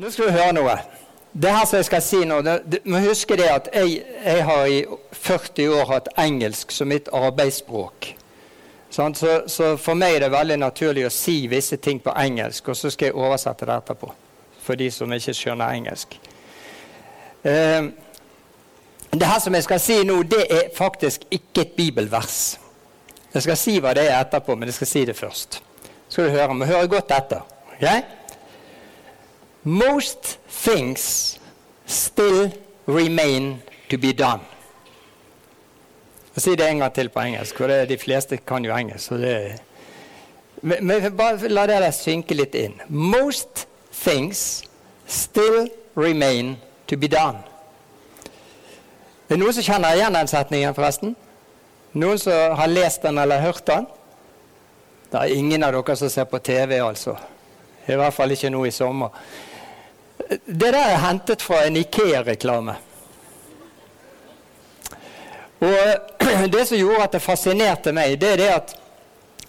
Nå skal du høre noe. Det her som jeg skal si nå, det, må huske det at jeg, jeg, har i 40 år hatt engelsk som mitt arbeidsspråk. Sånn, så, så, for meg er det veldig naturlig å si visse ting på engelsk, og så skal jeg oversette det etterpå. For de som ikke skjønner engelsk. Eh, det her som jeg skal si nå, det er faktisk ikke et bibelvers. Jeg skal si hva det er etterpå, men jeg skal si det først. Så skal du høre. Må høre godt etter. Okay? Most things still remain to be done. Jeg sier det en gang til på engelsk, for de fleste kan jo engelsk. men, men bare La det synke litt inn. Most things still remain to be done. Det er noen som kjenner igjen den setningen, forresten? Noen som har lest den eller hørt den? Det er ingen av dere som ser på TV, altså. I hvert fall ikke nå i sommer. Det der er hentet fra en Ikea-reklame. Og Det som gjorde at det fascinerte meg, det er det at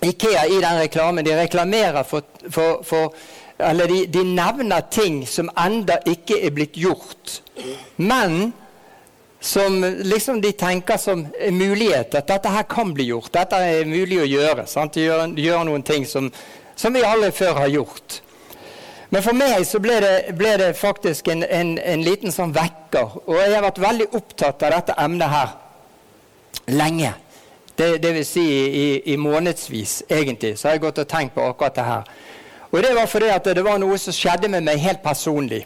Ikea i den reklamen de reklamerer for, for, for Eller de, de, nevner ting som enda ikke er blitt gjort. Men som liksom de tenker som mulighet. At dette her kan bli gjort. Dette er mulig å gjøre. Sant? De gjør, gjør noen ting som, som vi aldri før har gjort. Men for meg så ble det, ble det faktisk en, en, en, liten sånn vekker. Og jeg har vært veldig opptatt av dette emnet her lenge. Det, det vil si i, i månedsvis, egentlig. Så har jeg gått og tenkt på akkurat det her. Og det var fordi at det var noe som skjedde med meg helt personlig.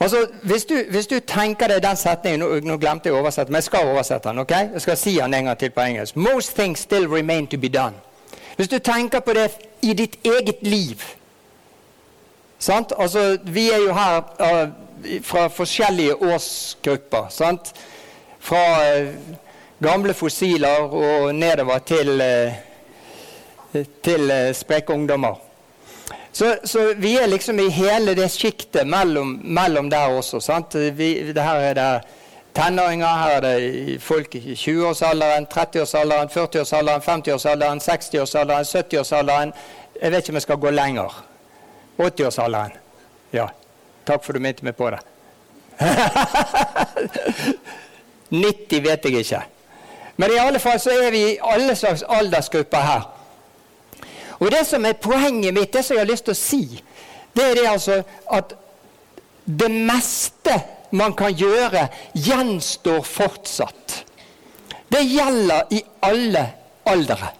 Altså, hvis du, hvis du tenker deg den setningen nå, nå, glemte jeg å oversette, men jeg skal oversette den. ok? Jeg skal si den en gang til på engelsk. Most things still remain to be done. Hvis du tenker på det i ditt eget liv Sant? Altså, vi er jo her uh, fra forskjellige årsgrupper. Sant? Fra uh, gamle fossiler og nedover til, uh, til spreke ungdommer. Så, så, vi er liksom i hele det sjiktet mellom, mellom, der også. Sant? Vi, det her er det tenåringer, her er det folk i 20-årsalderen, 30-årsalderen, 40-årsalderen, 50-årsalderen, 60-årsalderen, 70-årsalderen. Jeg vet ikke om jeg skal gå lenger. 80-årsalderen. Ja. Takk for du minte meg på det. 90 vet jeg ikke. Men i alle fall så er vi i alle slags aldersgrupper her. Og det som er poenget mitt, det som jeg har lyst til å si, det er det altså at det meste man kan gjøre, gjenstår fortsatt. Det gjelder i alle aldre.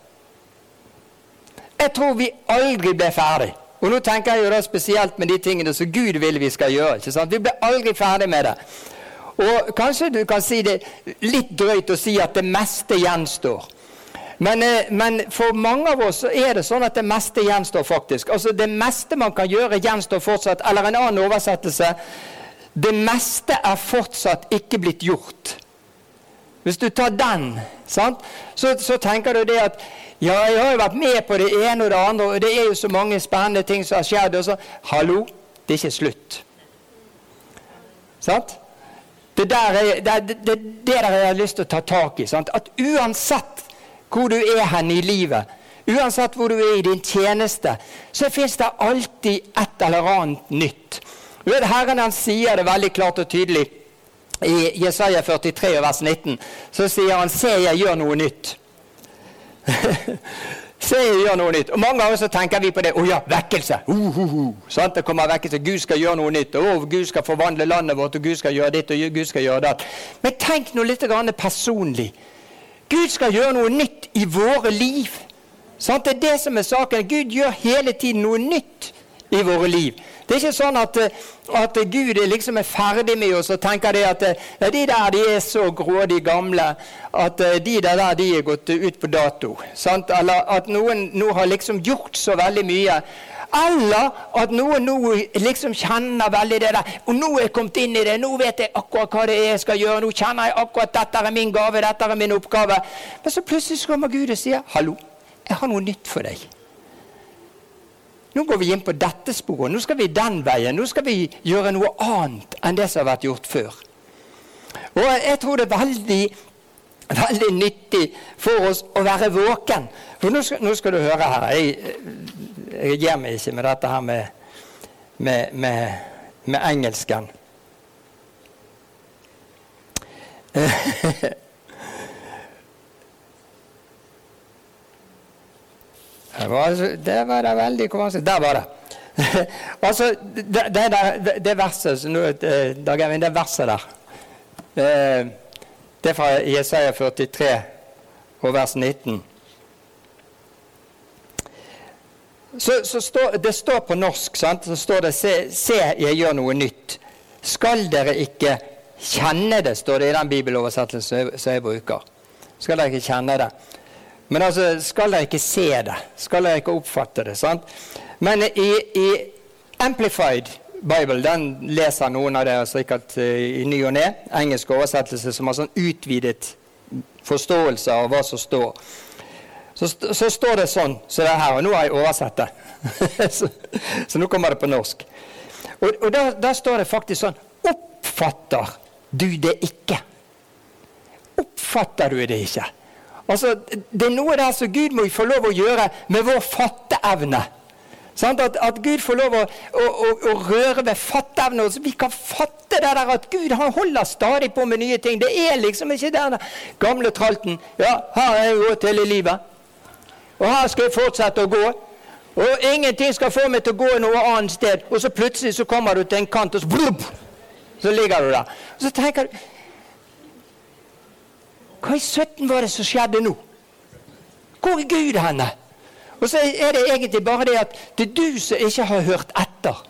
Jeg tror vi aldri ble ferdig. Og nå tenker jeg jo da spesielt med de tingene som Gud vil vi skal gjøre. ikke sant? Vi blir aldri ferdig med det. Og kanskje du kan si det litt drøyt å si at det meste gjenstår. Men, eh, men, for mange av oss er det sånn at det meste gjenstår faktisk. Altså Det meste man kan gjøre, gjenstår fortsatt. Eller en annen oversettelse Det meste er fortsatt ikke blitt gjort. Hvis du tar den, så, så tenker du det at ja, jeg har jo vært med på det ene og det andre, og det er jo så mange spennende ting som har skjedd. Og så Hallo, det er ikke slutt. Sant? Det, der er, det, det, det der jeg har lyst til å ta tak i. Sant? At uansett hvor du er hen i livet, uansett hvor du er i din tjeneste, så fins det alltid et eller annet nytt. Du vet, Herren han sier det veldig klart og tydelig i Jesaja 43, vers 19. Så sier han 'Se, jeg gjør noe nytt'. Se, gjør noe nytt. Og Mange ganger så tenker vi på det. Å oh, ja, vekkelse! Uh, uh, uh. Sånn, det kommer vekkelse. Gud skal gjøre noe nytt. Oh, Gud skal forvandle landet vårt, og Gud skal gjøre ditt, og Gud skal gjøre datt. Men tenk nå litt personlig. Gud skal gjøre noe nytt i våre liv. Sånn, det er det som er saken. Gud gjør hele tiden noe nytt i våre liv. Det er ikke sånn at, eh, at Gud liksom er ferdig med oss og tenker det at ja, de der de er så grådig gamle at eh, de der de er gått ut på dato. Sant? Eller at noen nå har liksom gjort så veldig mye. Eller at noen nå liksom kjenner veldig det der. Og nå er jeg kommet inn i det. Nå vet jeg akkurat hva det er jeg skal gjøre. Nå kjenner jeg akkurat dette er min gave, dette er min oppgave. Men så plutselig kommer Gud og sier, 'Hallo, jeg har noe nytt for deg'. Nå går vi inn på dette sporet. Nå skal vi den veien. Nå skal vi gjøre noe annet enn det som har vært gjort før. Og jeg tror det er veldig, veldig nyttig for oss å være våken. For nå skal, nå skal du høre her. Jeg, jeg gir meg ikke med dette her med, med, med med engelsken. Det var, det veldig konstigt. Der var det. altså, det, det, det, verset nå, Dag Eivind, det verset der Det er fra Jesaja 43 og vers 19. Så, så står, Det står på norsk, sant? så står det se, 'Se, jeg gjør noe nytt'. Skal dere ikke kjenne det, står det i den bibeloversettelsen som jeg bruker. Skal dere ikke kjenne det. Men altså, skal dere ikke se det? Skal dere ikke oppfatte det? sant? Men i, i Amplified Bible, den leser noen av dere sikkert uh, i ny og ne. Engelsk oversettelse som har sånn utvidet forståelse av hva som står. Så, så står det sånn så det her. Og nå har jeg oversett det. så, så, nå kommer det på norsk. Og, og der, der, står det faktisk sånn Oppfatter du det ikke? Oppfatter du det ikke? Altså, Det er noe der som Gud må få lov å gjøre med vår fatteevne. Sånn, at, at, Gud får lov å, å, å, å røre ved fatteevnen. Vi kan fatte det der at Gud han holder stadig på med nye ting. Det er liksom ikke den gamle tralten. Ja, her har jeg gått hele livet. Og her skal jeg fortsette å gå. Og ingenting skal få meg til å gå noe annet sted. Og så plutselig så kommer du til en kant, og så blubb, Så ligger du der. Og så tenker du Hva i 17 var det som skjedde nå? Hvor er Gud henne? Og så er det egentlig bare det at det er du som ikke har hørt etter.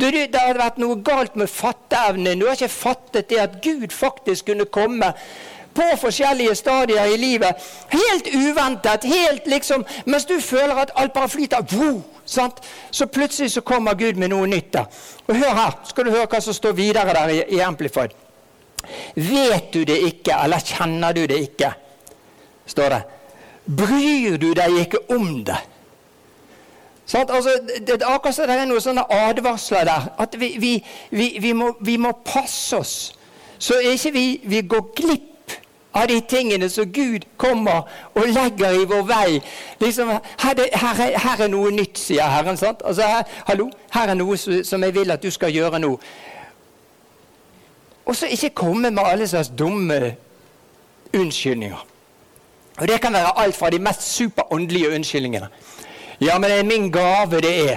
Det har vært noe galt med fatteevnen. Du har ikke fattet det at Gud faktisk kunne komme på forskjellige stadier i livet. Helt uventet. helt liksom, Mens du føler at alt bare flyter. Wow? Så plutselig så kommer Gud med noe nytt. der. Og Hør her, skal du høre hva som står videre der i, i Amplified. Vet du det ikke, eller kjenner du det ikke? står det. Bryr du deg ikke om det? Sånn, altså, det, er akkurat så det er noen sånne advarsler der. At vi, vi, vi, vi må, må, passe oss så ikke vi, går glipp av de tingene som Gud kommer og legger i vår vei. Liksom, her, her, her, er noe nytt, sier Herren. sant? Altså, her, hallo, her er noe som jeg vil at du skal gjøre nå. Og så ikke komme med alle slags dumme unnskyldninger. Og Det kan være alt fra de mest superåndelige unnskyldningene. Ja, men det er min gave, det er.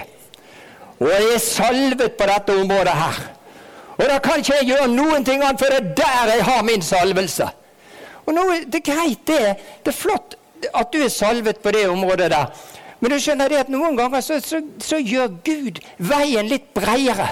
Og jeg er salvet på dette området her. Og da kan ikke jeg gjøre noen ting annet, for det er der jeg har min salvelse. Og nå, Det er greit, det. Det er flott at du er salvet på det området der. Men du skjønner det at noen ganger så, så, så gjør Gud veien litt bredere.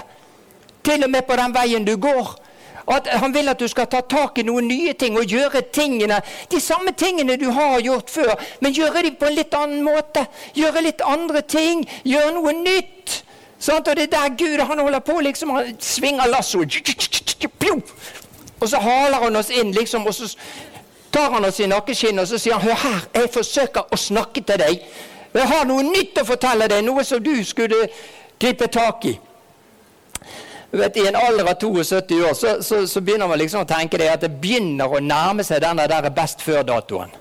Til og med på den veien du går. At Han vil at du skal ta tak i noen nye ting og gjøre tingene, de samme tingene du har gjort før, men gjøre dem på en litt annen måte. Gjøre litt andre ting. Gjøre noe nytt. Sånn, og det er der Gud han holder på. liksom, Han svinger lassoet. Og så haler han oss inn, liksom, og så tar han oss i nakkeskinnet og så sier han, hør her, jeg forsøker å snakke til deg. Jeg har noe nytt å fortelle deg, noe som du skulle gripe tak i. Vet, I en alder av 72 år så, så, så, begynner man liksom å tenke det at det begynner å nærme seg den der best før-datoen.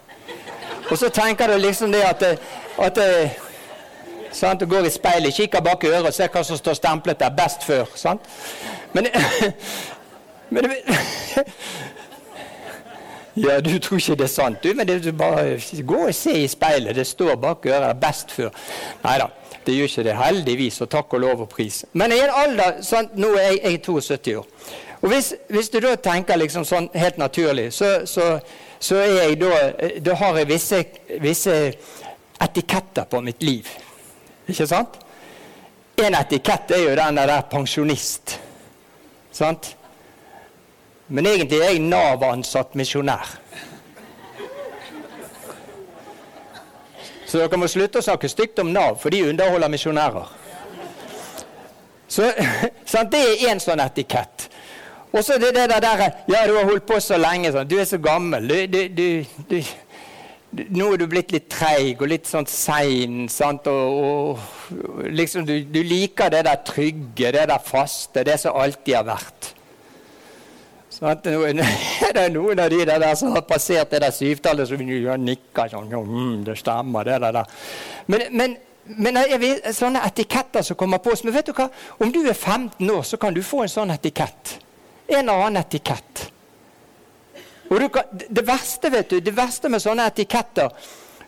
Og så tenker du liksom det at, at sant, Du går i speilet, kikker bak øret og ser hva som står stemplet der 'best før'. sant? Men, men ja, du tror ikke det er sant, du, men det, du bare gå og se i speilet. Det står bak øret 'best før'. Nei da, det gjør ikke det. Heldigvis, og takk og lov og pris. Men i en alder sånn, Nå er jeg, jeg er 72 år. Og hvis, hvis, du da tenker liksom sånn helt naturlig, så, så, så er jeg da Da har jeg visse, visse etiketter på mitt liv. Ikke sant? En etikett er jo den der pensjonist. Sant? Men egentlig er jeg Nav-ansatt misjonær. Så dere må slutte å snakke stygt om Nav, for de underholder misjonærer. Så, sant? Det er én sånn etikett. Og så det, det der Ja, du har holdt på så lenge. Sånn. Du er så gammel. Du, du, du, nå er du blitt litt treig og litt sånn sein. Sant? Og, og liksom du, liker det der trygge, det der faste, det som alltid har vært. Sånn, det er noen av de der som har passert det der syvtallet, som nikker sånn mm, Det stemmer, det der. Men, men men vet, sånne etiketter som kommer på oss. Men vet du hva? Om du er 15 år, så kan du få en sånn etikett. En eller annen etikett. Kan, det, verste, vet du, det verste med sånne etiketter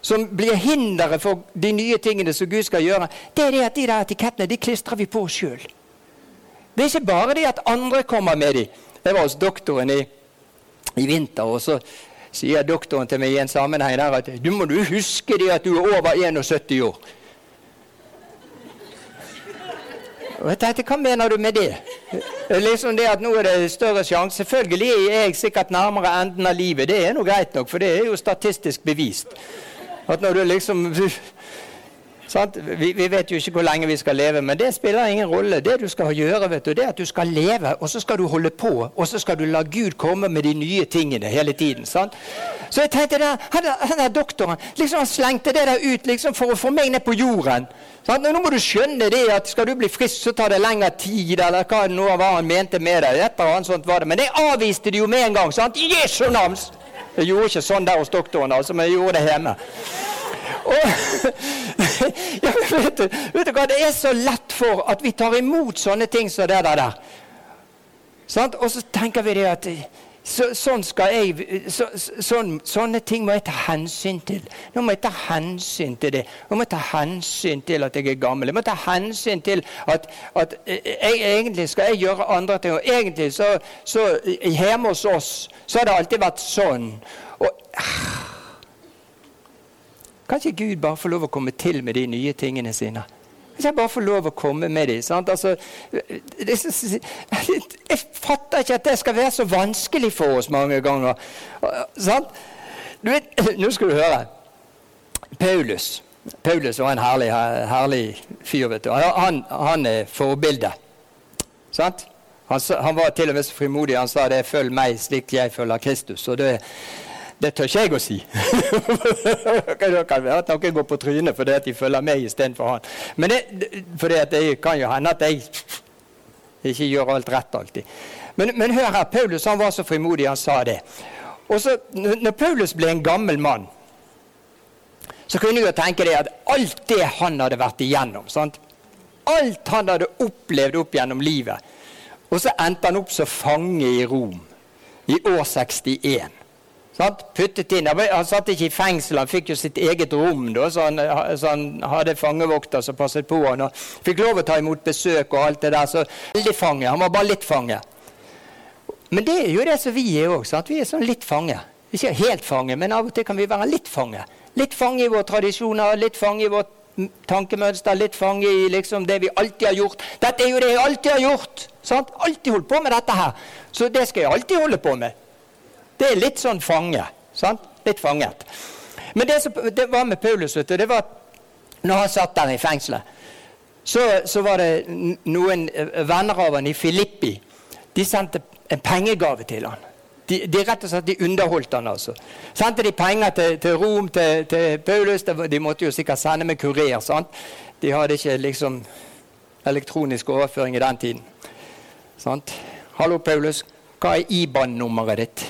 som blir hinderet for de nye tingene som Gud skal gjøre, det er det at de der etikettene de klistrer vi på oss sjøl. Det er ikke bare det at andre kommer med dem. Jeg var hos doktoren i, i vinter, og så sier doktoren til meg i en sammenheng der at du må du huske det at du er over 71 år. Og jeg tenkte, Hva mener du med det? Liksom det at Nå er det større sjanse. Selvfølgelig er jeg sikkert nærmere enden av livet. Det er nå greit nok, for det er jo statistisk bevist. At når du liksom vi, vi, vet jo ikke hvor lenge vi skal leve, men det spiller ingen rolle. Det du skal gjøre, vet du, det er at du skal leve, og så skal du holde på. Og så skal du la Gud komme med de nye tingene hele tiden. Sant? Så jeg tenkte der, han, han der doktoren liksom han slengte det der ut liksom for å få meg ned på jorden. Sant? Nå må du skjønne det at skal du bli frisk, så tar det lengre tid, eller hva nå var han mente med det. Et eller annet sånt var det. Men det avviste de jo med en gang. sant? Jesu navn! Jeg gjorde ikke sånn der hos doktoren, altså, men jeg gjorde det hjemme. Og, ja, vet, du, vet, du, hva, Det er så lett for at vi tar imot sånne ting som det der. der. Sånn? Og så tenker vi det at så, sånn jeg, så, sånn, sånne ting må jeg ta hensyn til. Nå må jeg ta hensyn til det. Nå må jeg ta hensyn til at jeg er gammel. Jeg må ta hensyn til at, at jeg, egentlig skal jeg gjøre andre ting. Og egentlig så, så hjemme hos oss så har det alltid vært sånn. Og, ah, kan ikke Gud bare få lov å komme til med de nye tingene sine? Ikke jeg bare få lov å komme med dem? Altså, jeg fatter ikke at det skal være så vanskelig for oss mange ganger. Vet, nå skal du høre. Paulus Paulus var en herlig, herlig fyr. vet du. Han, han er forbildet. Han, han, var til og med så frimodig. Han sa det 'følg meg slik jeg følger Kristus'. Og det, det tør ikke jeg å si. det kan være at noen går på trynet fordi de følger meg istedenfor han. Men det, fordi det kan jo hende at jeg ikke gjør alt rett alltid. Men, men hør her, Paulus han var så frimodig, han sa det. Og så, når Paulus ble en gammel mann, så kunne jeg jo tenke det at alt det han hadde vært igjennom sant? Alt han hadde opplevd opp gjennom livet. Og så endte han opp som fange i Rom i år 61. Han satt ikke i fengsel, han fikk jo sitt eget rom, da, så, han, så han hadde fangevokter som passet på han, og fikk lov å ta imot besøk og alt det der. Så veldig fange. Han var bare litt fange. Men det er jo det som vi er òg. Vi er sånn litt fange. Ikke helt fange, men av og til kan vi være litt fange. Litt fange i våre tradisjoner, litt fange i vårt tankemønster, litt fange i liksom det vi alltid har gjort. Dette er jo det jeg alltid har gjort! Sant? Alltid holdt på med dette her. Så det skal jeg alltid holde på med. Det er litt sånn fange. Sant? Litt fanget. Men det som det var med Paulus, vet du, det var når han satt der i fengselet, så, så var det noen eh, venner av han i Filippi. De sendte en pengegave til han. De, de rett og slett de underholdt han altså. Sendte de penger til, til Rom, til, til Paulus. De måtte jo sikkert sende med kurer. sant? De hadde ikke liksom elektronisk overføring i den tiden. Sant? 'Hallo, Paulus. Hva er IBAN-nummeret ditt?'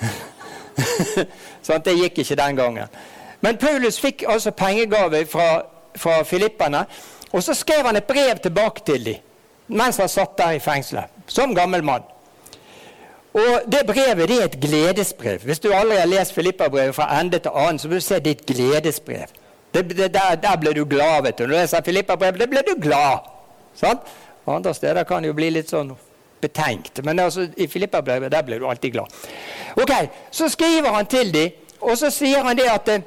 sånn, det gikk ikke den gangen. Men Paulus fikk altså pengegave fra, fra filipperne. Og så skrev han et brev tilbake til dem mens han satt der i fengselet, som gammel mann. Og Det brevet det er et gledesbrev. Hvis du aldri har lest Filippa-brevet fra ende til annen, så vil du se er gledesbrev. Det, det, der, der ble du glad. vet du. Når du leser Filippa-brevet, det ble du glad. Sant? Andre steder kan det jo bli litt sånn betenkt. Men altså, i Filippa-brevet der ble du alltid glad. Ok, Så skriver han til dem, og så sier han det at eh,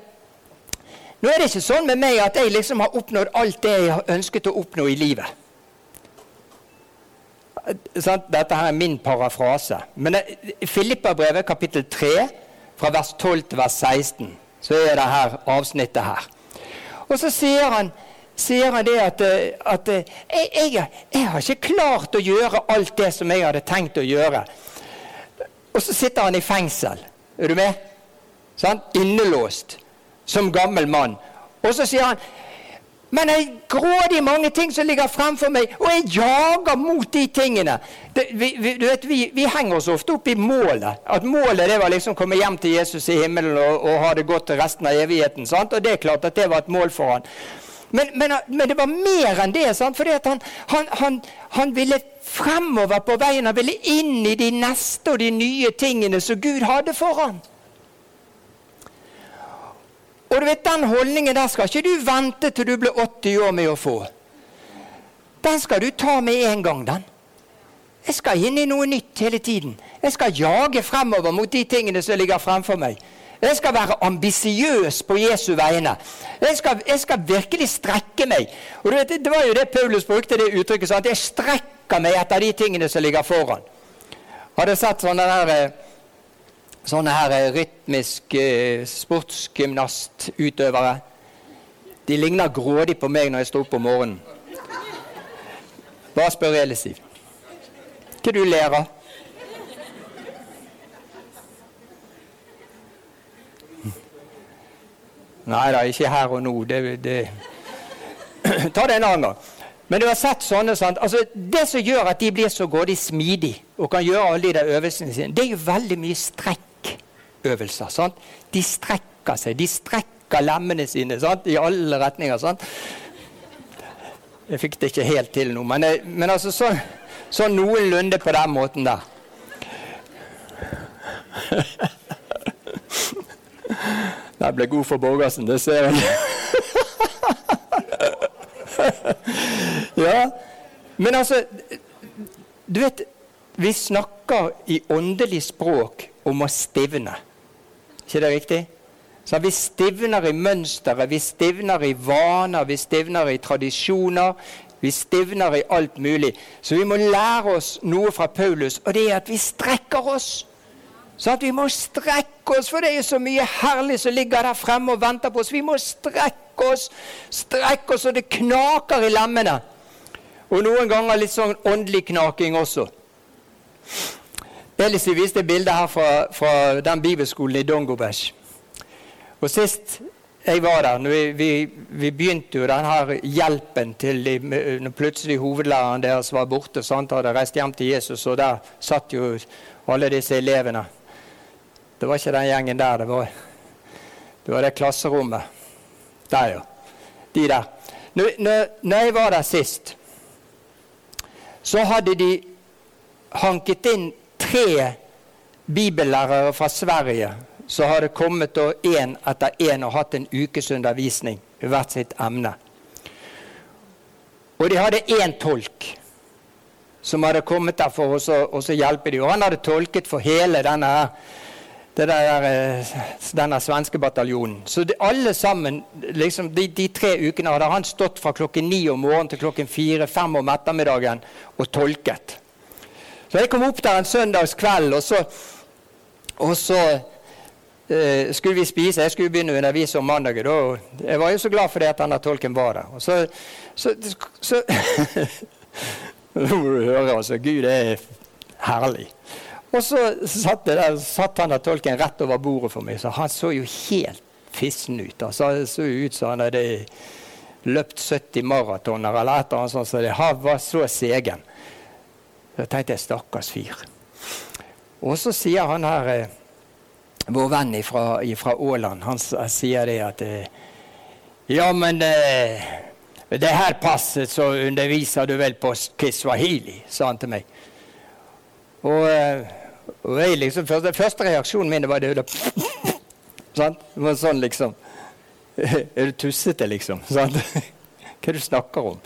nå er det ikke sånn med meg at jeg liksom har oppnådd alt det jeg har ønsket å oppnå i livet. Dette her er min parafrase. Men i Filippa-brevet, kapittel 3, fra vers 12 til vers 16, så er det her avsnittet her. Og så sier han sier han det at, eh, at jeg, jeg, jeg, har ikke klart å gjøre alt det som jeg hadde tenkt å gjøre. Og så sitter han i fengsel. Er du med? Sånn? Innelåst. Som gammel mann. Og så sier han men er grådig mange ting som ligger fremfor meg, og jeg jager mot de tingene. Det, vi, vi, vet, vi, vi, henger oss ofte opp i målet. At målet det var liksom å komme hjem til Jesus i himmelen og, og ha det godt resten av evigheten. Sant? Og det er klart at det var et mål for han. Men, men, men, det var mer enn det. Sant? Fordi han, han, han, han, ville fremover på veien. Han ville inn i de neste og de nye tingene som Gud hadde for ham. Og du vet, Den holdningen der skal ikke du vente til du blir 80 år med å få. Den skal du ta med en gang, den. Jeg skal inn i noe nytt hele tiden. Jeg skal jage fremover mot de tingene som ligger fremfor meg. Jeg skal være ambisiøs på Jesu vegne. Jeg skal, jeg skal, virkelig strekke meg. Og vet, Det var jo det Paulus brukte det uttrykket. sånn at Jeg strekker meg etter de tingene som ligger foran. Har dere sett sånne der, eh, sånne her eh, rytmiske eh, sportsgymnastutøvere? De ligner grådig på meg når jeg står opp om morgenen. Bare spør Elisiv. Hva du ler av? Nei da, ikke her og nå. Det, det. Ta det en annen gang. Men du har sett sånne sant? Altså, Det som gjør at de blir så grådig smidige og kan gjøre alle de øvelsene sine, det er jo veldig mye strekkøvelser. Sant? De strekker seg. De strekker lemmene sine sant? i alle retninger. Sant? Jeg fikk det ikke helt til nå, men, men altså så, så noenlunde på den måten der. Den ble god for Borgersen, det ser jeg. ja, men altså Du vet, vi snakker i åndelig språk om å stivne. ikke det riktig? Så Vi stivner i mønsteret, vi stivner i vaner, vi stivner i tradisjoner. Vi stivner i alt mulig. Så vi må lære oss noe fra Paulus, og det er at vi strekker oss. Så at vi må strekke oss, for det er så mye herlig som ligger der fremme og venter på oss. Vi må strekke oss, strekke oss, og det knaker i lemmene. Og noen ganger litt sånn åndelig knaking også. Elise viste bildet her fra, fra, den bibelskolen i Dongobesh. Og sist jeg var der, vi, vi, vi, begynte jo denne hjelpen til de, når plutselig hovedlæreren deres var borte. Sant? Hadde reist hjem til Jesus, og der satt jo alle disse elevene. Det var ikke den gjengen der. Det var det, var det klasserommet. Der, ja. De der. Når, når, jeg var der sist, så hadde de hanket inn tre bibellærere fra Sverige som hadde kommet én etter én og hatt en ukes undervisning i hvert sitt emne. Og de hadde én tolk som hadde kommet der for å hjelpe dem. Og han hadde tolket for hele denne der, eh, denne svenske bataljonen. Så de, alle sammen, liksom, de, de, tre ukene hadde han stått fra klokken ni om morgenen til klokken fire-fem om ettermiddagen og tolket. Så jeg kom opp der en søndagskveld, og så, og så eh, skulle vi spise. Jeg skulle begynne å undervise om mandagen. Jeg var jo så glad for det at denne tolken var der. Og så, så, så Nå må du høre, altså. Gud er herlig. Og så satt, der, satt han der tolken rett over bordet for meg, så han så jo helt fissen ut. Altså, det så ut som han hadde løpt 70 maratoner eller et eller annet sånt. Så det, han var så segen. Så tenkte jeg stakkars fyr. Og så sier han her, eh, vår venn fra Åland, han sier det at eh, Ja, men eh, det her passet så underviser du vel på kiswahili, sa han til meg. Og og jeg liksom, første, første reaksjonen min var det da, sånn? Det var sånn liksom Er du tussete, liksom? Sånn? Hva er det du snakker om?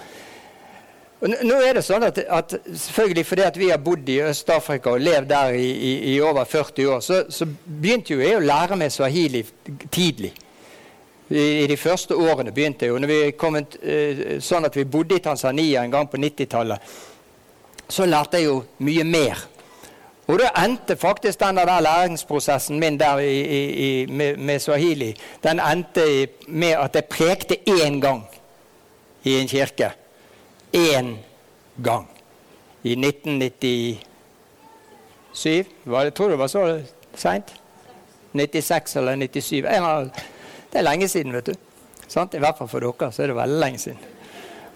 Og nå er det sånn at, at, selvfølgelig fordi at vi har bodd i Øst-Afrika og levd der i, i, i over 40 år, så, så, begynte jo jeg å lære meg swahili tidlig. I, I, de første årene begynte jeg jo. Når vi kom en, sånn at vi bodde i Tanzania en gang på 90-tallet, så lærte jeg jo mye mer og da endte faktisk den der læringsprosessen min der i, i, med, med, swahili den endte med at jeg prekte én gang i en kirke. Én gang. I 1997. Var jeg tror det var så seint? 96 eller 97. Det er lenge siden, vet du. Sant? I hvert fall for dere så er det veldig lenge siden.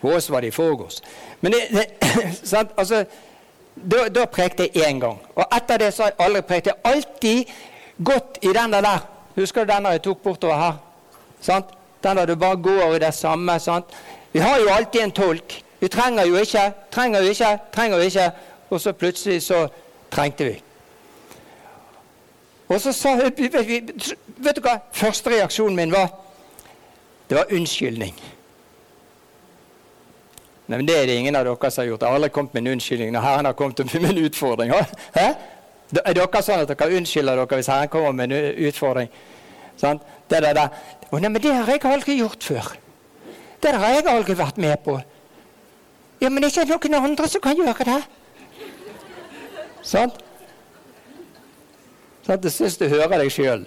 For oss var det i forgårs. Men det, det, sant? Altså, da, da prekte jeg én gang. Og etter det så har jeg aldri prekt. Jeg har alltid gått i den der. Husker du den jeg tok bortover her? Sant? der du bare går i det samme. sant? Vi har jo alltid en tolk. Vi trenger jo ikke, trenger jo ikke, trenger jo ikke. Og så plutselig så trengte vi. Og så sa hun Vet du hva? Første reaksjonen min var Det var unnskyldning. Nei, men Det er det ingen av dere som har gjort. Jeg har kommet med en unnskyldning når Herren har kommet med en utfordring. Hæ? Er dere sånn at dere unnskylder dere hvis Herren kommer med en utfordring? Sånn? Det, det, det. Oh, nei, men det har jeg aldri gjort før. Det har jeg aldri vært med på. Ja, men det er ikke noen andre som kan gjøre det. Sånn? Sånn, Jeg syns du hører deg sjøl.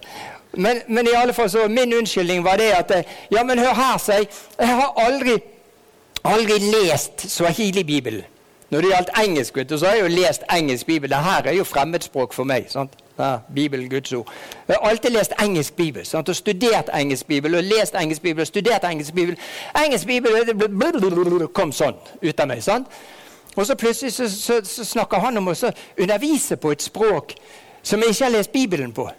Men, men, i alle fall så min unnskyldning var det at Ja, men hør her, sier jeg. Jeg har aldri, aldri lest swahili-bibelen. Når det gjaldt engelsk, vet du, så har jeg jo lest engelsk bibel. Dette er jo fremmedspråk for meg. sant? Ja, Bibelen, Guds ord. Jeg har alltid lest engelsk bibel. Sant? og Studert engelsk bibel og lest engelsk bibel og studert engelsk bibel. Engelsk bibel kom sånn ut av meg. sant? Og så plutselig så, så, så snakker han om å undervise på et språk som jeg ikke har lest Bibelen på.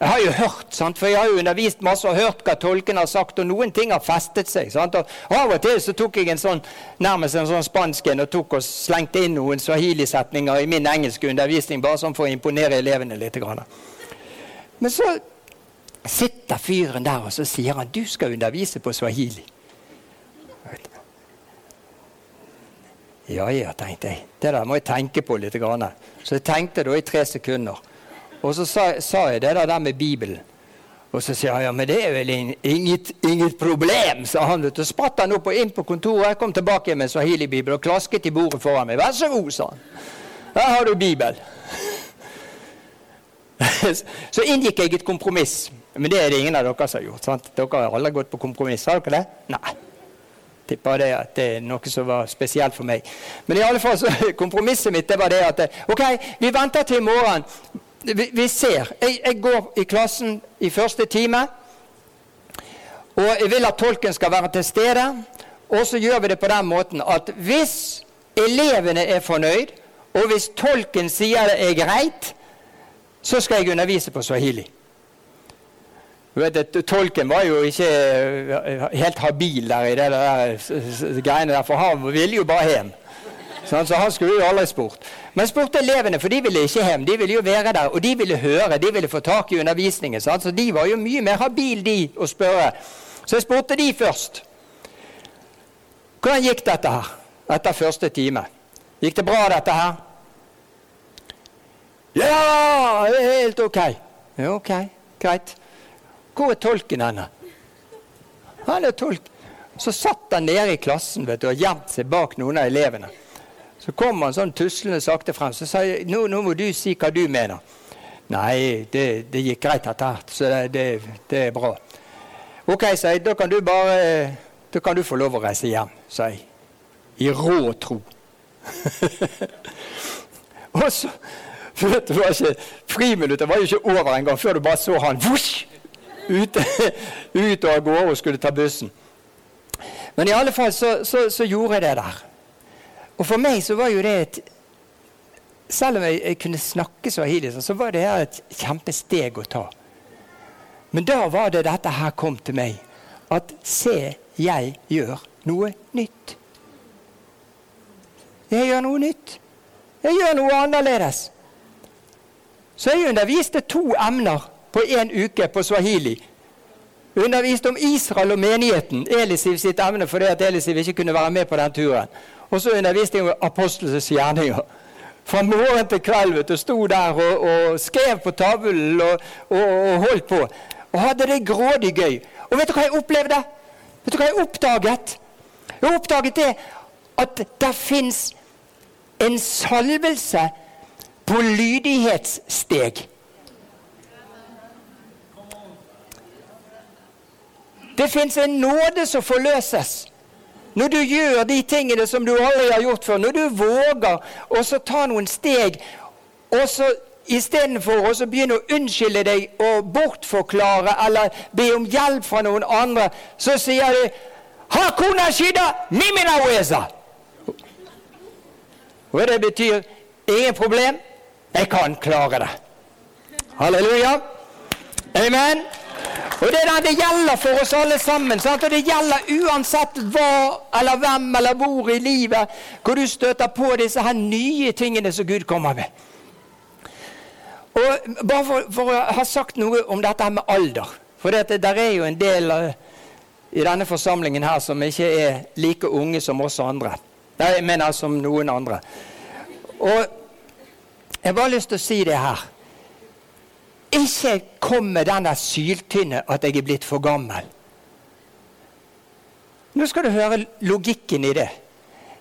Jeg har jo hørt, sant? for jeg har jo undervist masse og hørt hva tolken har sagt, og noen ting har festet seg. Sant? Og Av og til så tok jeg en sånn, nærmest en sånn spansk en og tok og slengte inn noen swahili-setninger i min engelske undervisning, bare sånn for å imponere elevene litt. Men så sitter fyren der og så sier han du skal undervise på swahili. Ja ja, tenkte jeg. Det der må jeg tenke på litt. Så jeg tenkte da i tre sekunder. Og så sa, sa jeg det der med Bibelen. Og så sier han ja, men det er vel inget, inget problem, sa han. Så spratt han opp og inn på kontoret, kom tilbake med en swahili-bibel og klasket i bordet foran meg. Vær så god, sa han. Her har du Bibel. så inngikk jeg et kompromiss. Men det er det ingen av dere som har gjort. sant? Dere har aldri gått på kompromiss. Har dere det? Nei tipper det at det er noe som var spesielt for meg. Men i alle fall så, kompromisset mitt det var det at ok, vi venter til i morgen. Vi, vi ser. Jeg, jeg, går i klassen i første time. Og jeg vil at tolken skal være til stede. Og så gjør vi det på den måten at hvis elevene er fornøyd, og hvis tolken sier det er greit, så skal jeg undervise på swahili. Vet, tolken var jo ikke eh, helt habil der i det der greiene der, for han ville jo bare hjem. Så han skulle jo aldri spurt. Men spurte elevene, for de ville ikke hjem. De ville jo være der, og de ville høre. De ville få tak i undervisningen. Så de var jo mye mer habile, de, å spørre. Så jeg spurte de først. Hvordan gikk dette her etter første time? Gikk det bra, dette her? Ja, det er helt ok. Ja, ok, greit. Hvor er tolken henne? Han er tolk. Så satt han nede i klassen vet du, og gjemt seg bak noen av elevene. Så kom han sånn tuslende sakte frem. Så sa jeg nå, nå må du si hva du mener. Nei, det, det gikk greit, etter hvert, Så det, det, det, er bra. Ok, sa jeg. Da kan du bare Da kan du få lov å reise hjem, sa jeg. I rå tro. og så vet du, det var ikke Friminuttet var jo ikke over engang før du bare så han vosj, ut, ut og av gårde og skulle ta bussen. Men i alle fall så, så, så, gjorde jeg det der. Og for meg så var jo det et Selv om jeg, jeg kunne snakke swahili, så var det her et kjempesteg å ta. Men da var det dette her kom til meg. At se, jeg gjør noe nytt. Jeg gjør noe nytt. Jeg gjør noe annerledes. Så jeg underviste to emner på én uke på swahili. Underviste om Israel og menigheten, Elisiv sitt emne fordi at Elisiv ikke kunne være med på den turen. Og så underviste jeg om apostlenes gjerninger. Fra morgen til kveld vet du, sto der og, og skrev på tavlen og, og, og, holdt på. Og hadde det grådig gøy. Og vet du hva jeg opplevde? Vet du hva jeg oppdaget? Jeg oppdaget det at det fins en salvelse på lydighetssteg. Det fins en nåde som forløses. Når du gjør de tingene som du aldri har gjort før, når du våger å ta noen steg, og så istedenfor å begynne å unnskylde deg og bortforklare eller be om hjelp fra noen andre, så sier du Hakuna shida mimina weza. Og det betyr ingen problem, jeg kan klare det. Halleluja. Amen. Og det, der, det gjelder for oss alle sammen. Sant? Og det gjelder uansett hva eller hvem eller hvor i livet hvor du støter på disse her nye tingene som Gud kommer med. Og Bare for, for å ha sagt noe om dette her med alder. For det, der er jo en del uh, i denne forsamlingen her som ikke er like unge som oss andre. Jeg mener som noen andre. Og jeg bare har lyst til å si det her. Ikke kom med den der syltynne at jeg er blitt for gammel. Nå skal du høre logikken i det.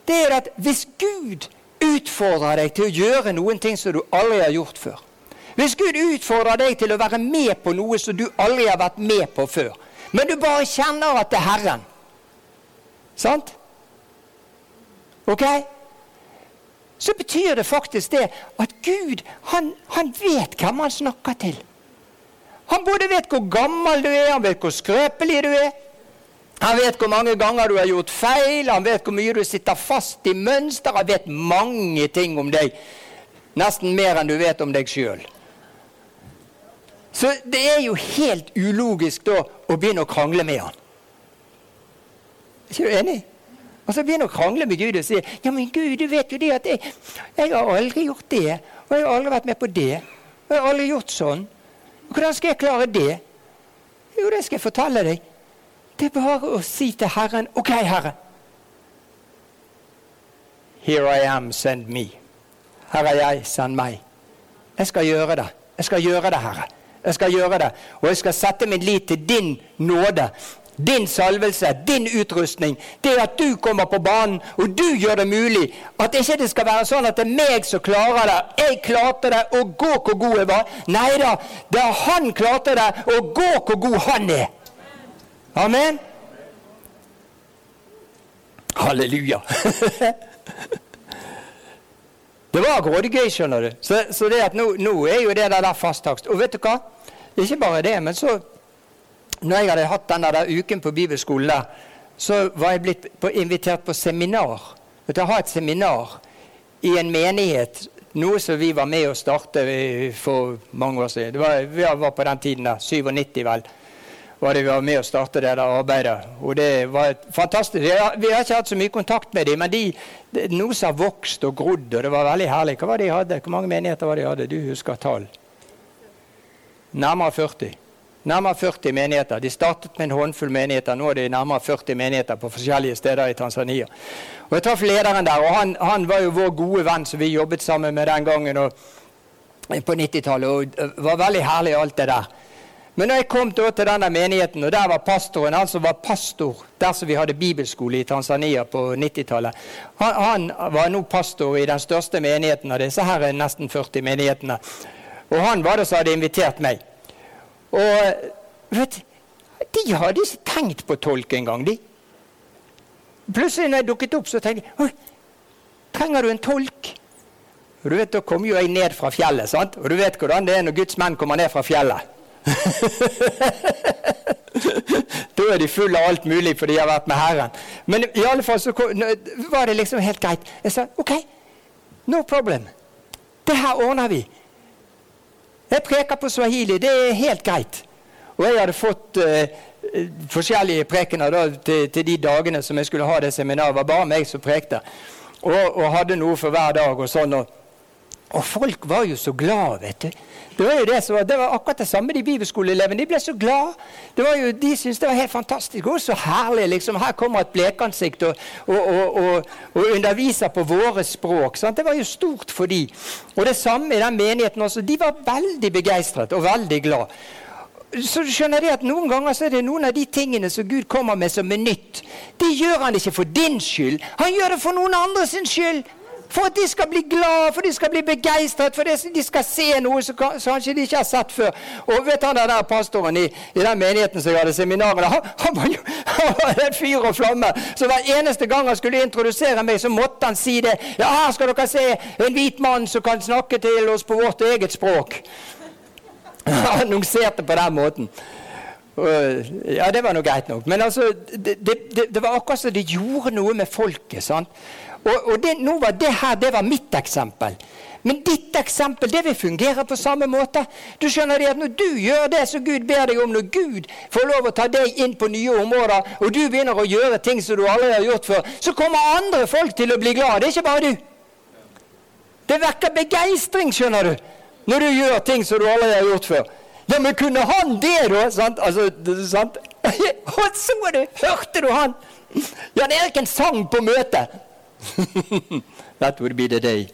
Det er at hvis Gud utfordrer deg til å gjøre noen ting som du aldri har gjort før Hvis Gud utfordrer deg til å være med på noe som du aldri har vært med på før, men du bare kjenner at det er Herren Sant? Ok? Så betyr det faktisk det at Gud han, han vet hvem han snakker til. Han både vet hvor gammel du er, han vet hvor skrøpelig du er. Han vet hvor mange ganger du har gjort feil, han vet hvor mye du sitter fast i mønster. Han vet mange ting om deg. Nesten mer enn du vet om deg sjøl. Så det er jo helt ulogisk da å begynne å krangle med han. Er ikke du enig? Og så begynner å krangle med Gud og sier ja, men Gud, du vet jo det at jeg, jeg har aldri gjort det. Og jeg har aldri vært med på det. Og jeg har aldri gjort sånn. Hvordan skal jeg klare det? Jo, det skal jeg fortelle deg. Det er bare å si til Herren OK, Herre. Here I am, send me. Her er jeg, send meg. Jeg skal gjøre det. Jeg skal gjøre det, Herre. Jeg skal gjøre det. Og jeg skal sette min lit til din nåde din salvelse, din utrustning, det at du kommer på banen og du gjør det mulig. At ikke det skal være sånn at det er meg som klarer det. Jeg klarte det, og gå hvor god jeg var. Nei da, det er han klarte det, og gå hvor god han er. Amen. Halleluja. det var grådig skjønner du. Så, så nå, nå, er jo det der fasttakst. Og vet du hva? Ikke bare det, men så når jeg hadde hatt den der uken på bibelskolen der, så var jeg blitt på, invitert på seminar. Til å ha et seminar i en menighet. Noe som vi var med å starte for mange år siden. Det var, vi var på den tiden der, 97 vel, var det vi var med å starte det der arbeidet. Og det var fantastisk. Vi har, vi har, ikke hatt så mye kontakt med dem, men de, noe som har vokst og grodd, og det var veldig herlig. Hva var det de hadde? Hvor mange menigheter var det de hadde? Du husker tall? Nærmere 40. Nærmere 40 menigheter. De startet med en håndfull menigheter. Nå er det nærmere 40 menigheter på forskjellige steder i Tanzania. Og Jeg traff lederen der, og han, han, var jo vår gode venn som vi jobbet sammen med den gangen og, på 90-tallet. og Det var veldig herlig, alt det der. Men når jeg kom til denne menigheten, og der var pastoren, han som var pastor der som vi hadde bibelskole i Tanzania på 90-tallet han, han, var nå pastor i den største menigheten av disse her nesten 40 menighetene. Og han var det som hadde invitert meg. Og vet De hadde ikke tenkt på tolk engang, de. Plutselig når jeg dukket opp, så tenkte jeg Trenger du en tolk? Og du vet, Da kom jo jeg ned fra fjellet, sant? og du vet hvordan det er når Guds menn kommer ned fra fjellet. da er de fulle av alt mulig, for de har vært med Herren. Men i alle fall så var det liksom helt greit. Jeg sa OK, no problem. Det her ordner vi. Jeg preker på swahili. Det er helt greit. Og jeg hadde fått eh, forskjellige prekener da, til, til, de dagene som jeg skulle ha det seminaret. Var bare meg som prekte. Og, og, hadde noe for hver dag og sånn. Og, og folk var jo så glad, vet du. Det var det så, det var akkurat det samme de bibelskoleelevene. De ble så glad. De syntes det var helt fantastisk. Å, så herlig. liksom, Her kommer et blekansikt og, og, og, og underviser på våre språk. Sant? Det var jo stort for de. Og det samme i den menigheten også. De var veldig begeistret og veldig glad. Så du skjønner det at Noen ganger så er det noen av de tingene som Gud kommer med som er nytt. Det gjør han ikke for din skyld. Han gjør det for noen andres skyld. For at de skal bli glad, for de skal bli begeistret, for de skal se noe som kanskje de ikke har sett før. Og vet han der pastoren i, i den menigheten som jeg hadde seminaret han, han, var jo en fyr og flamme. Så hver eneste gang han skulle introdusere meg, så måtte han si det. Ja, her skal dere se en hvit mann som kan snakke til oss på vårt eget språk. Han annonserte på den måten. Ja, det var nå greit nok. Men altså, det, det, det var akkurat som det gjorde noe med folket. sant? Og, og det, nå var det her det var mitt eksempel. Men ditt eksempel det vil fungere på samme måte. Du skjønner det at Når du gjør det som Gud ber deg om, når Gud får lov å ta deg inn på nye områder, og du begynner å gjøre ting som du aldri har gjort før, så kommer andre folk til å bli glad. Det er ikke bare du. Det vekker begeistring, skjønner du, når du gjør ting som du aldri har gjort før. Ja, men kunne han det, da? Sant? Altså, sant? Og så du! Hørte du han? Jan Eriken sang på møtet. That would be the day.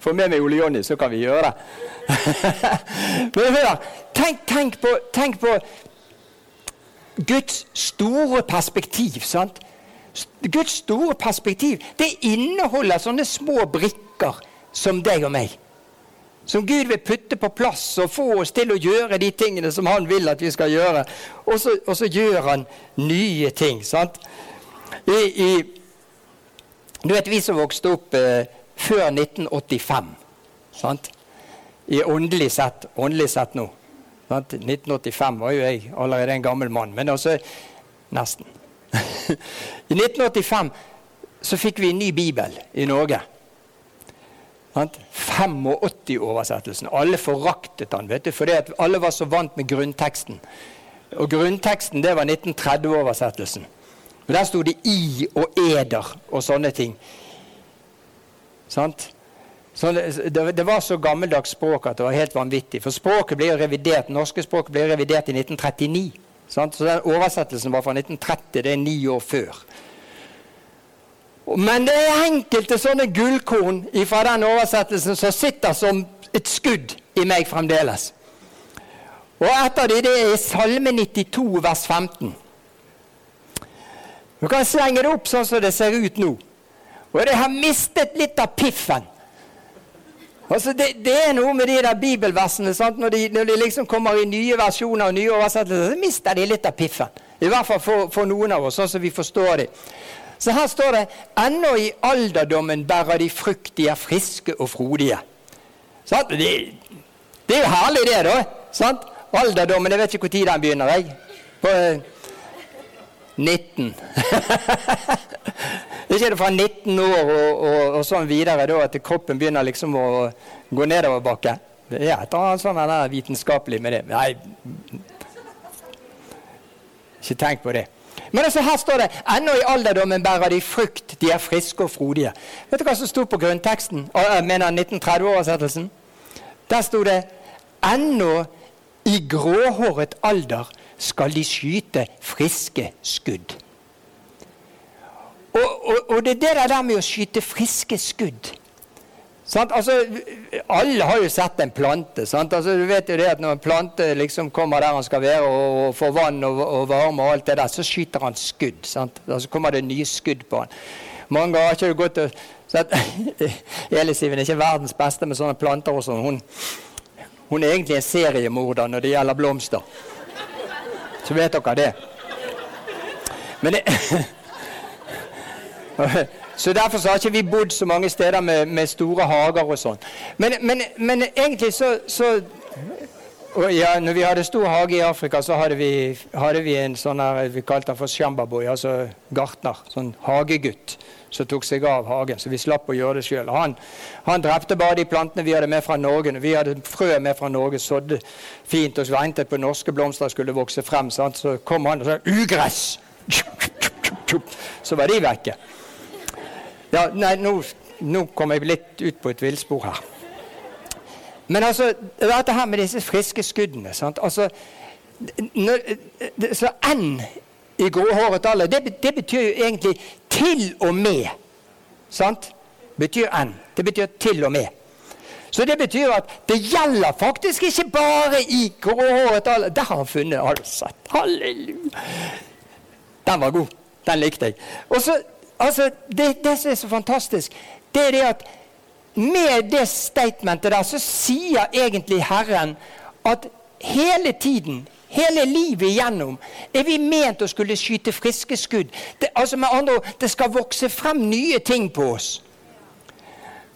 Få med meg Ole Jonny, så kan vi gjøre. Men hør, tenk, tenk, på, tenk på Guds store perspektiv. sant? Guds store perspektiv det inneholder sånne små brikker som deg og meg som Gud vil putte på plass og få oss til å gjøre de tingene som Han vil at vi skal gjøre. Og så, og så gjør Han nye ting. sant? I, i, du vet, Vi som vokste opp eh, før 1985 sant? I åndelig sett, åndelig sett nå. Sant? 1985 var jo jeg allerede en gammel mann, men altså nesten. I 1985 så fikk vi en ny bibel i Norge. 85-oversettelsen. Alle foraktet den, vet du, fordi alle var så vant med grunnteksten. Og grunnteksten det var 1930-oversettelsen. Og Der sto det 'i' og 'eder' og sånne ting. Sant? Så det, det, var så gammeldags språk at det var helt vanvittig. For språket ble revidert, norske språket ble revidert i 1939. Sant? Så den oversettelsen var fra 1930. Det er ni år før. Men det er enkelte sånne gullkorn fra den oversettelsen som sitter som et skudd i meg fremdeles. Og et av dem det er Salme 92, vers 15. Du kan slenge det opp sånn som det ser ut nå. Og det har mistet litt av piffen. Altså det, det, er noe med de der bibelversene. Når de, når, de, liksom kommer i nye versjoner og nye oversettelser, så mister de litt av piffen. I hvert fall for, for noen av oss, sånn som vi forstår dem. Så her står det ennå i alderdommen bærer de frukt, de er friske og frodige. Det, det, er jo herlig, det, da. Sant? Alderdommen, jeg vet ikke når den begynner. jeg. På 19. ikke er det fra 19 år og, og, og, sånn videre da, at kroppen begynner liksom å gå nedoverbakke? Det er et annet sånn vitenskapelig med det. Nei, ikke tenk på det. Men altså her står det ennå i alderdommen bærer de frukt, de er friske og frodige. Vet du hva som sto på grunnteksten? Jeg mener 1930-oversettelsen. Der sto det ennå i gråhåret alder skal de skyte friske skudd. Og, og, og det er det der med å skyte friske skudd Altså, alle har jo sett en plante. Altså, du vet jo det at Når en plante liksom kommer der han skal være, og, og får vann og, og, varme, og alt det der, så skyter han skudd. Sant? Så altså, kommer det nye skudd på han. Mange ganger har ikke det gått og sett Elisiven er ikke verdens beste med sånne planter. og sånn. Hun, hun, er egentlig en seriemorder når det gjelder blomster. Så vet dere det. Men det Så Derfor så har ikke vi bodd så mange steder med, med store hager og sånn. Men, men, men, egentlig så, så ja, når vi hadde stor hage i Afrika, så hadde vi, hadde vi en sånn her, vi kalte han for shambaboy, altså gartner. Sånn hagegutt som tok seg av hagen. Så vi slapp å gjøre det sjøl. Han, han, drepte bare de plantene vi hadde med fra Norge. Vi hadde frø med fra Norge, sådde fint og ventet på norske blomster skulle vokse frem. Sant? Så kom han og sa 'ugress'! Så var de vekke. Ja, nei, nå, nå kom jeg litt ut på et villspor her. Men altså, dette her med disse friske skuddene sant? Altså, så N i gråhåret alder, det, det, betyr jo egentlig 'til og med'. Sant? betyr N. Det betyr 'til og med'. Så det betyr at det gjelder faktisk ikke bare i gråhåret alder. Der har han funnet altså. Halleluja! Den var god. Den likte jeg. Og så altså, det, det, som er så fantastisk, det er det at med det statementet der, så sier egentlig Herren at hele tiden, hele livet igjennom, er vi ment å skulle skyte friske skudd. Det, altså med andre ord, det skal vokse frem nye ting på oss.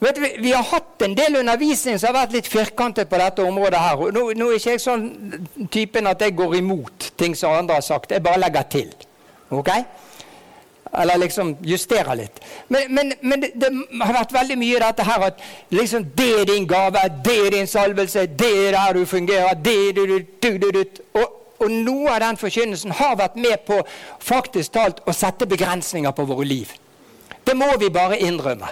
Vet du, Vi har hatt en del undervisning som har vært litt firkantet på dette området. her. Nå, nå er ikke jeg sånn typen at jeg går imot ting som andre har sagt. Jeg bare legger til. Ok? Eller liksom justere litt. Men, men, men det, det, har vært veldig mye dette her at liksom, det er din gave, det er din salvelse, det er der du fungerer det, du, du, du, du, og, og noe av den forkynnelsen har vært med på faktisk talt å sette begrensninger på våre liv. Det må vi bare innrømme.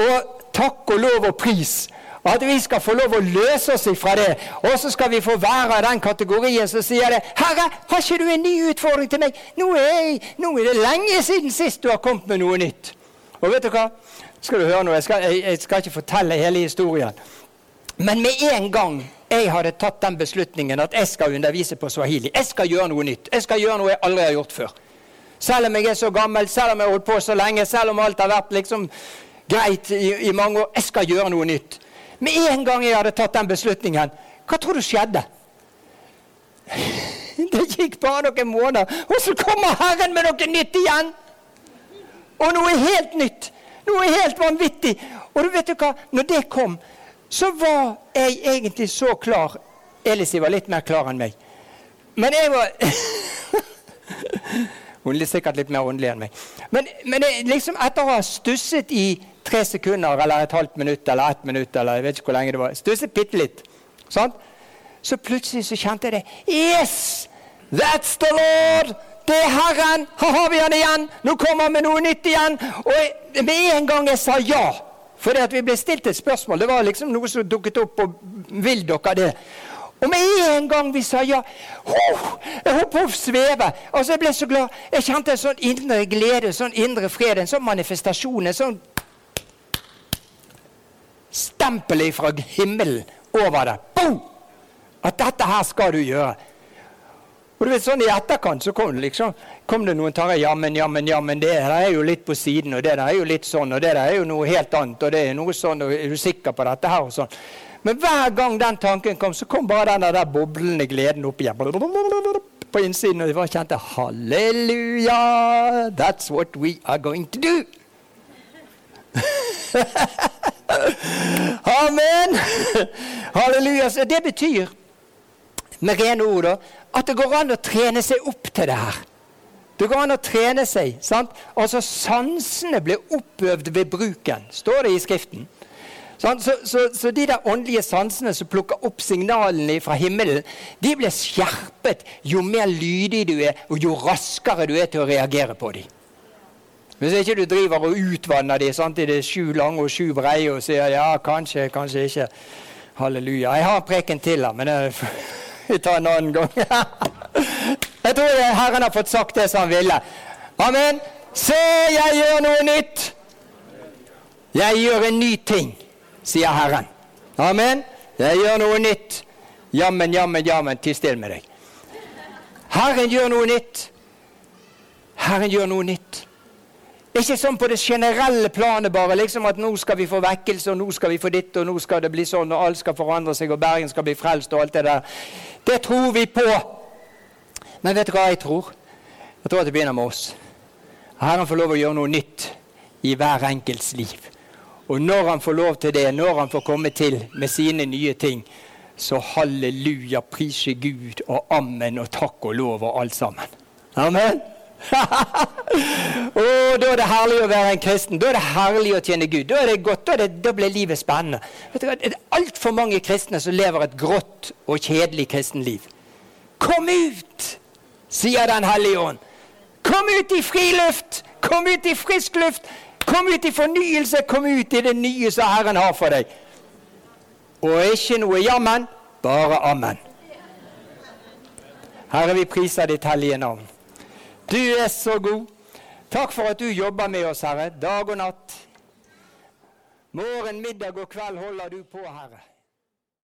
Og takk og lov og pris at vi skal få lov å løse oss fra det. Og så skal vi få være av den kategorien som sier det. 'Herre, har ikke du en ny utfordring til meg?' Nå er, nå er, det lenge siden sist du har kommet med noe nytt. Og vet du hva? Skal du høre noe? Jeg skal, jeg, jeg skal ikke fortelle hele historien. Men med en gang jeg hadde tatt den beslutningen at jeg skal undervise på swahili, jeg skal gjøre noe nytt, jeg skal gjøre noe jeg aldri har gjort før Selv om jeg er så gammel, selv om jeg har holdt på så lenge, selv om alt har vært liksom greit i, i mange år, jeg skal gjøre noe nytt. Med en gang jeg hadde tatt den beslutningen, hva tror du skjedde? Det gikk bare noen måneder, og så kommer Herren med noe nytt igjen! Og noe helt nytt. Noe helt vanvittig. Og du vet du hva? Når det kom, så var jeg egentlig så klar. Elisi var litt mer klar enn meg. Men jeg var Hun er sikkert litt mer åndelig enn meg. Men, men jeg, liksom etter å ha stusset i tre sekunder eller et halvt minutt eller ett minutt eller jeg vet ikke hvor lenge det var. Stusset bitte litt. Sånn? Så plutselig så kjente jeg det. Yes! That's the Lord! Det er Herren! Her har vi han igjen! Nå kommer han med noe nytt igjen! Og jeg, med en gang jeg sa ja fordi at vi ble stilt et spørsmål. Det var liksom noe som dukket opp. og Vil dere det? Og med en gang vi sa ja oh, Jeg på å sveve. Altså Jeg ble så glad. Jeg kjente en sånn indre glede, en sånn indre fred, en sånn manifestasjon. en sånn stempelet fra himmelen over det. Boom! At dette her skal du gjøre. Og du vet, sånn I etterkant så kom det liksom, kom det noen tanker. Jammen, jammen, jammen, det der er jo litt på siden, og det der er jo litt sånn, og det der er jo noe helt annet, og det er noe sånn, og er du sikker på dette her, og sånn. Men hver gang den tanken kom, så kom bare den der boblende gleden opp igjen. På innsiden, og jeg bare kjente Halleluja! That's what we are going to do! Amen! Halleluja. Så det betyr med rene ord da, at det går an å trene seg opp til det her. Det går an å trene seg. sant? Altså Sansene blir oppøvd ved bruken, står det i Skriften. Så, så, så, de der åndelige sansene som plukker opp signalene fra himmelen, de blir skjerpet jo mer lydig du er, og jo raskere du er til å reagere på dem. Hvis ikke du driver og utvanner dem sant? i det sju lange og sju breie og sier ja, kanskje, kanskje ikke. Halleluja. Jeg har en preken til her, men vi tar en annen gang. jeg tror Herren har fått sagt det som han ville. Amen. Se, jeg gjør noe nytt. Jeg gjør en ny ting, sier Herren. Amen. Jeg gjør noe nytt. Jammen, jammen, jammen, ti stille med deg. Herren gjør noe nytt. Herren gjør noe nytt. Ikke sånn på det generelle planet, bare liksom at nå skal vi få vekkelse, og nå skal vi få ditt, og nå skal det bli sånn, og alt skal forandre seg, og Bergen skal bli frelst, og alt det der. Det tror vi på. Men vet du hva jeg tror? Jeg tror at det begynner med oss. Herren får lov å gjøre noe nytt i hver enkelts liv. Og når han får lov til det, når han får komme til med sine nye ting, så halleluja, prise Gud og ammen og takk og lov og alt sammen. Amen oh, da er det herlig å være en kristen. Da er det herlig å tjene Gud. Da er det godt, da, det, da blir livet spennende. Vet du, det er altfor mange kristne som lever et grått og kjedelig kristenliv. Kom ut, sier Den hellige ånd. Kom ut i friluft! Kom ut i frisk luft! Kom ut i fornyelse! Kom ut i det nye som Herren har for deg. Og ikke noe jammen, bare ammen. Herre, vi priser ditt hellige navn. Du er så god. Takk for at du jobber med oss, Herre, dag og natt. Morgen, middag og kveld holder du på, Herre.